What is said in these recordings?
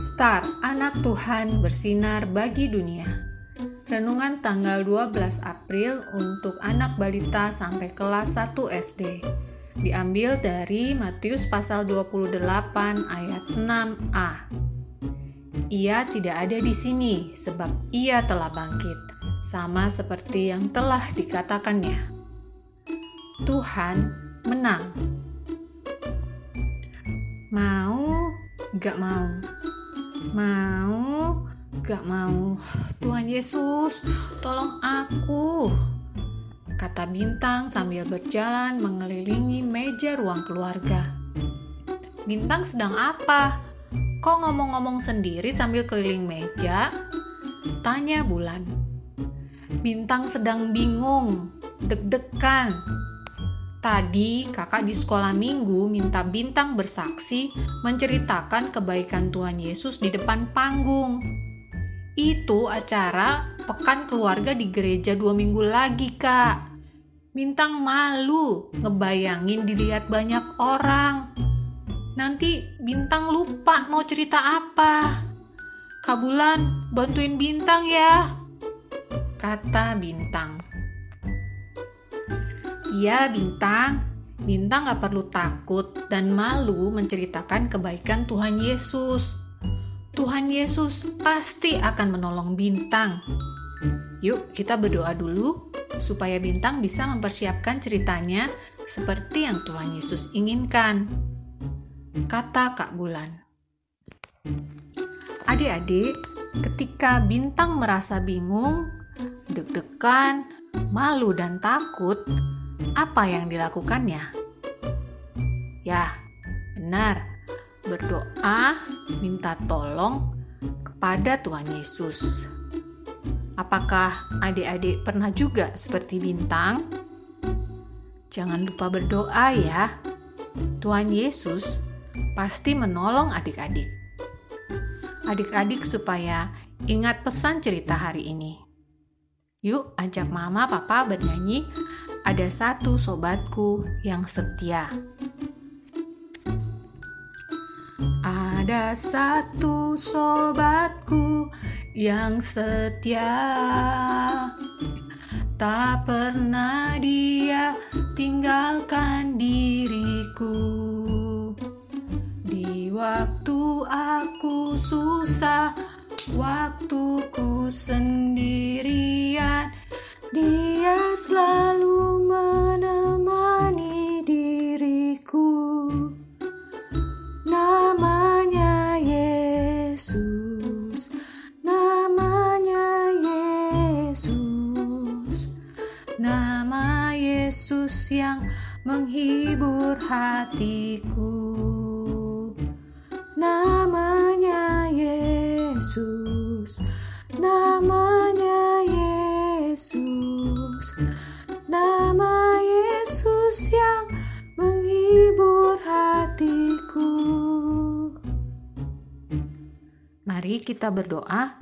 Star, anak Tuhan bersinar bagi dunia. Renungan tanggal 12 April untuk anak balita sampai kelas 1 SD. Diambil dari Matius pasal 28 ayat 6a. Ia tidak ada di sini sebab ia telah bangkit, sama seperti yang telah dikatakannya. Tuhan menang. Mau, gak mau. Mau, gak mau. Tuhan Yesus, tolong aku. Kata Bintang sambil berjalan mengelilingi meja ruang keluarga. Bintang sedang apa? Kok ngomong-ngomong sendiri sambil keliling meja? Tanya Bulan. Bintang sedang bingung, deg-degan, Tadi kakak di sekolah minggu minta bintang bersaksi menceritakan kebaikan Tuhan Yesus di depan panggung. Itu acara pekan keluarga di gereja dua minggu lagi kak. Bintang malu ngebayangin dilihat banyak orang. Nanti bintang lupa mau cerita apa. Kabulan bantuin bintang ya. Kata bintang. Iya, Bintang. Bintang gak perlu takut dan malu menceritakan kebaikan Tuhan Yesus. Tuhan Yesus pasti akan menolong Bintang. Yuk, kita berdoa dulu supaya Bintang bisa mempersiapkan ceritanya seperti yang Tuhan Yesus inginkan. Kata Kak Bulan. Adik-adik, ketika Bintang merasa bingung, deg-degan, malu, dan takut, apa yang dilakukannya? Ya, benar. Berdoa minta tolong kepada Tuhan Yesus. Apakah adik-adik pernah juga seperti bintang? Jangan lupa berdoa ya. Tuhan Yesus pasti menolong adik-adik. Adik-adik supaya ingat pesan cerita hari ini. Yuk ajak mama papa bernyanyi ada satu sobatku yang setia. Ada satu sobatku yang setia, tak pernah dia tinggalkan diriku. Di waktu aku susah, waktuku sendirian, dia selalu nama Yesus yang menghibur hatiku. Namanya Yesus, namanya Yesus, nama Yesus yang menghibur hatiku. Mari kita berdoa.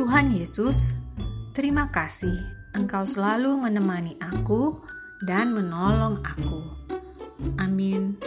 Tuhan Yesus, terima kasih Engkau selalu menemani aku dan menolong aku. Amin.